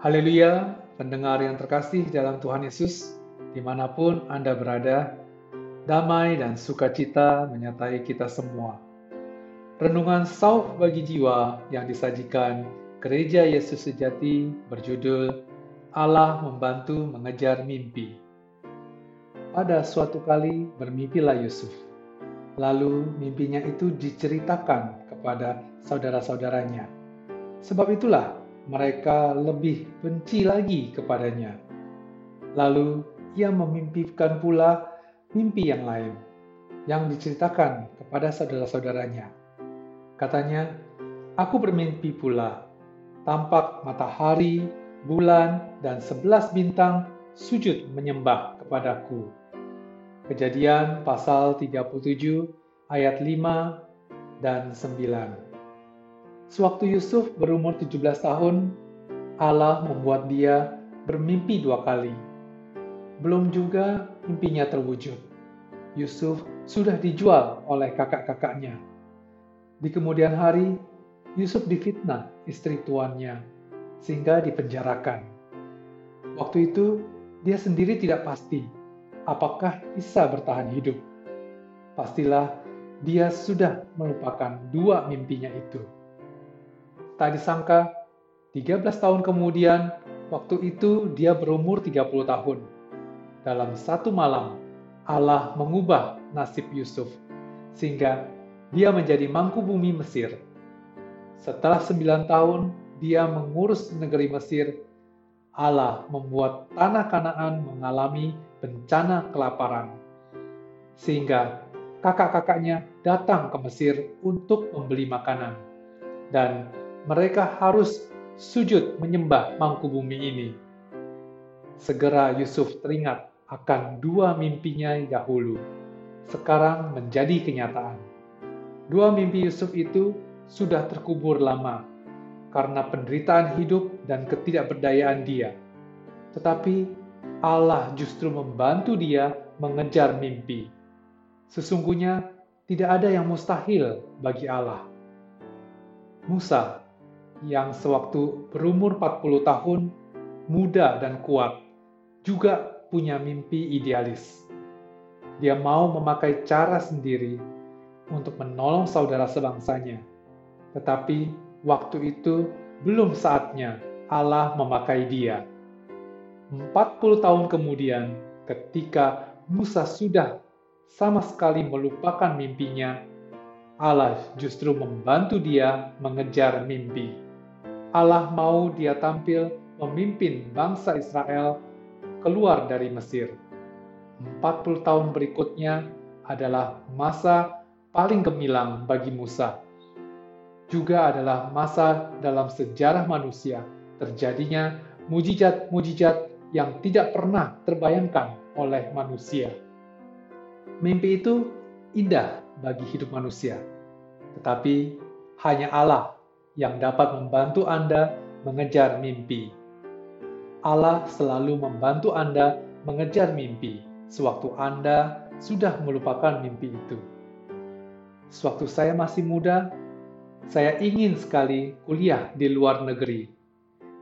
Haleluya, pendengar yang terkasih dalam Tuhan Yesus, di mana pun Anda berada, damai dan sukacita menyertai kita semua. Renungan Sauf bagi jiwa yang disajikan Gereja Yesus Sejati berjudul Allah membantu mengejar mimpi. Pada suatu kali bermimpilah Yusuf. Lalu mimpinya itu diceritakan kepada saudara-saudaranya. Sebab itulah mereka lebih benci lagi kepadanya. Lalu ia memimpikan pula mimpi yang lain yang diceritakan kepada saudara-saudaranya. Katanya, "Aku bermimpi pula, tampak matahari, bulan, dan sebelas bintang sujud menyembah kepadaku." Kejadian pasal 37 ayat 5 dan 9. Sewaktu Yusuf berumur 17 tahun, Allah membuat dia bermimpi dua kali. Belum juga mimpinya terwujud. Yusuf sudah dijual oleh kakak-kakaknya. Di kemudian hari, Yusuf difitnah istri tuannya, sehingga dipenjarakan. Waktu itu, dia sendiri tidak pasti apakah bisa bertahan hidup. Pastilah dia sudah melupakan dua mimpinya itu. Tak disangka, 13 tahun kemudian, waktu itu dia berumur 30 tahun. Dalam satu malam, Allah mengubah nasib Yusuf, sehingga dia menjadi mangku bumi Mesir. Setelah sembilan tahun, dia mengurus negeri Mesir. Allah membuat tanah Kanaan mengalami bencana kelaparan, sehingga kakak-kakaknya datang ke Mesir untuk membeli makanan, dan mereka harus sujud menyembah mangku bumi ini. Segera Yusuf teringat akan dua mimpinya dahulu, sekarang menjadi kenyataan. Dua mimpi Yusuf itu sudah terkubur lama karena penderitaan hidup dan ketidakberdayaan dia. Tetapi Allah justru membantu dia mengejar mimpi. Sesungguhnya tidak ada yang mustahil bagi Allah. Musa yang sewaktu berumur 40 tahun, muda dan kuat, juga punya mimpi idealis. Dia mau memakai cara sendiri untuk menolong saudara sebangsanya. Tetapi waktu itu belum saatnya Allah memakai dia. 40 tahun kemudian, ketika Musa sudah sama sekali melupakan mimpinya, Allah justru membantu dia mengejar mimpi. Allah mau dia tampil memimpin bangsa Israel keluar dari Mesir. 40 tahun berikutnya adalah masa paling gemilang bagi Musa. Juga adalah masa dalam sejarah manusia terjadinya mujizat-mujizat yang tidak pernah terbayangkan oleh manusia. Mimpi itu indah bagi hidup manusia, tetapi hanya Allah yang dapat membantu Anda mengejar mimpi. Allah selalu membantu Anda mengejar mimpi sewaktu Anda sudah melupakan mimpi itu. Sewaktu saya masih muda, saya ingin sekali kuliah di luar negeri,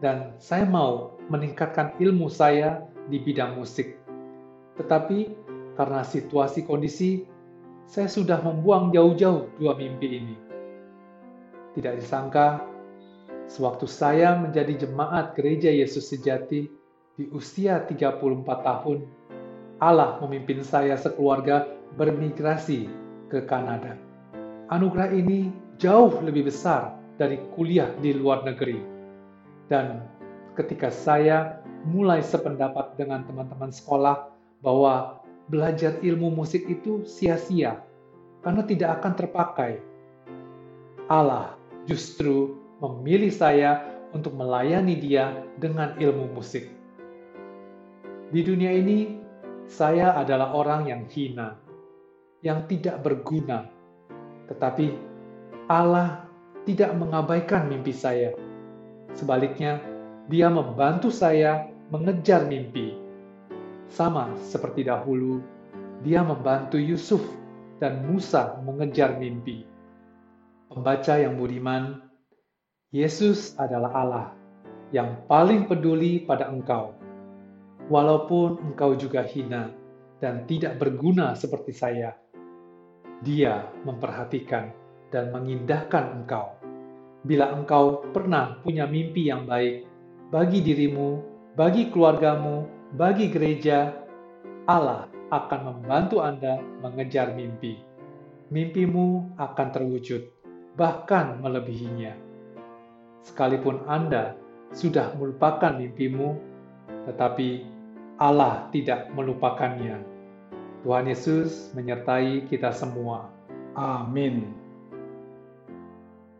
dan saya mau meningkatkan ilmu saya di bidang musik. Tetapi karena situasi kondisi, saya sudah membuang jauh-jauh dua mimpi ini tidak disangka, sewaktu saya menjadi jemaat gereja Yesus sejati di usia 34 tahun, Allah memimpin saya sekeluarga bermigrasi ke Kanada. Anugerah ini jauh lebih besar dari kuliah di luar negeri. Dan ketika saya mulai sependapat dengan teman-teman sekolah bahwa belajar ilmu musik itu sia-sia karena tidak akan terpakai. Allah justru memilih saya untuk melayani dia dengan ilmu musik. Di dunia ini, saya adalah orang yang hina, yang tidak berguna, tetapi Allah tidak mengabaikan mimpi saya. Sebaliknya, Dia membantu saya mengejar mimpi. Sama seperti dahulu, Dia membantu Yusuf dan Musa mengejar mimpi. Pembaca yang budiman, Yesus adalah Allah yang paling peduli pada engkau. Walaupun engkau juga hina dan tidak berguna seperti saya, Dia memperhatikan dan mengindahkan engkau. Bila engkau pernah punya mimpi yang baik bagi dirimu, bagi keluargamu, bagi gereja, Allah akan membantu Anda mengejar mimpi. Mimpimu akan terwujud, bahkan melebihinya. Sekalipun Anda sudah melupakan mimpimu, tetapi Allah tidak melupakannya. Tuhan Yesus menyertai kita semua. Amin.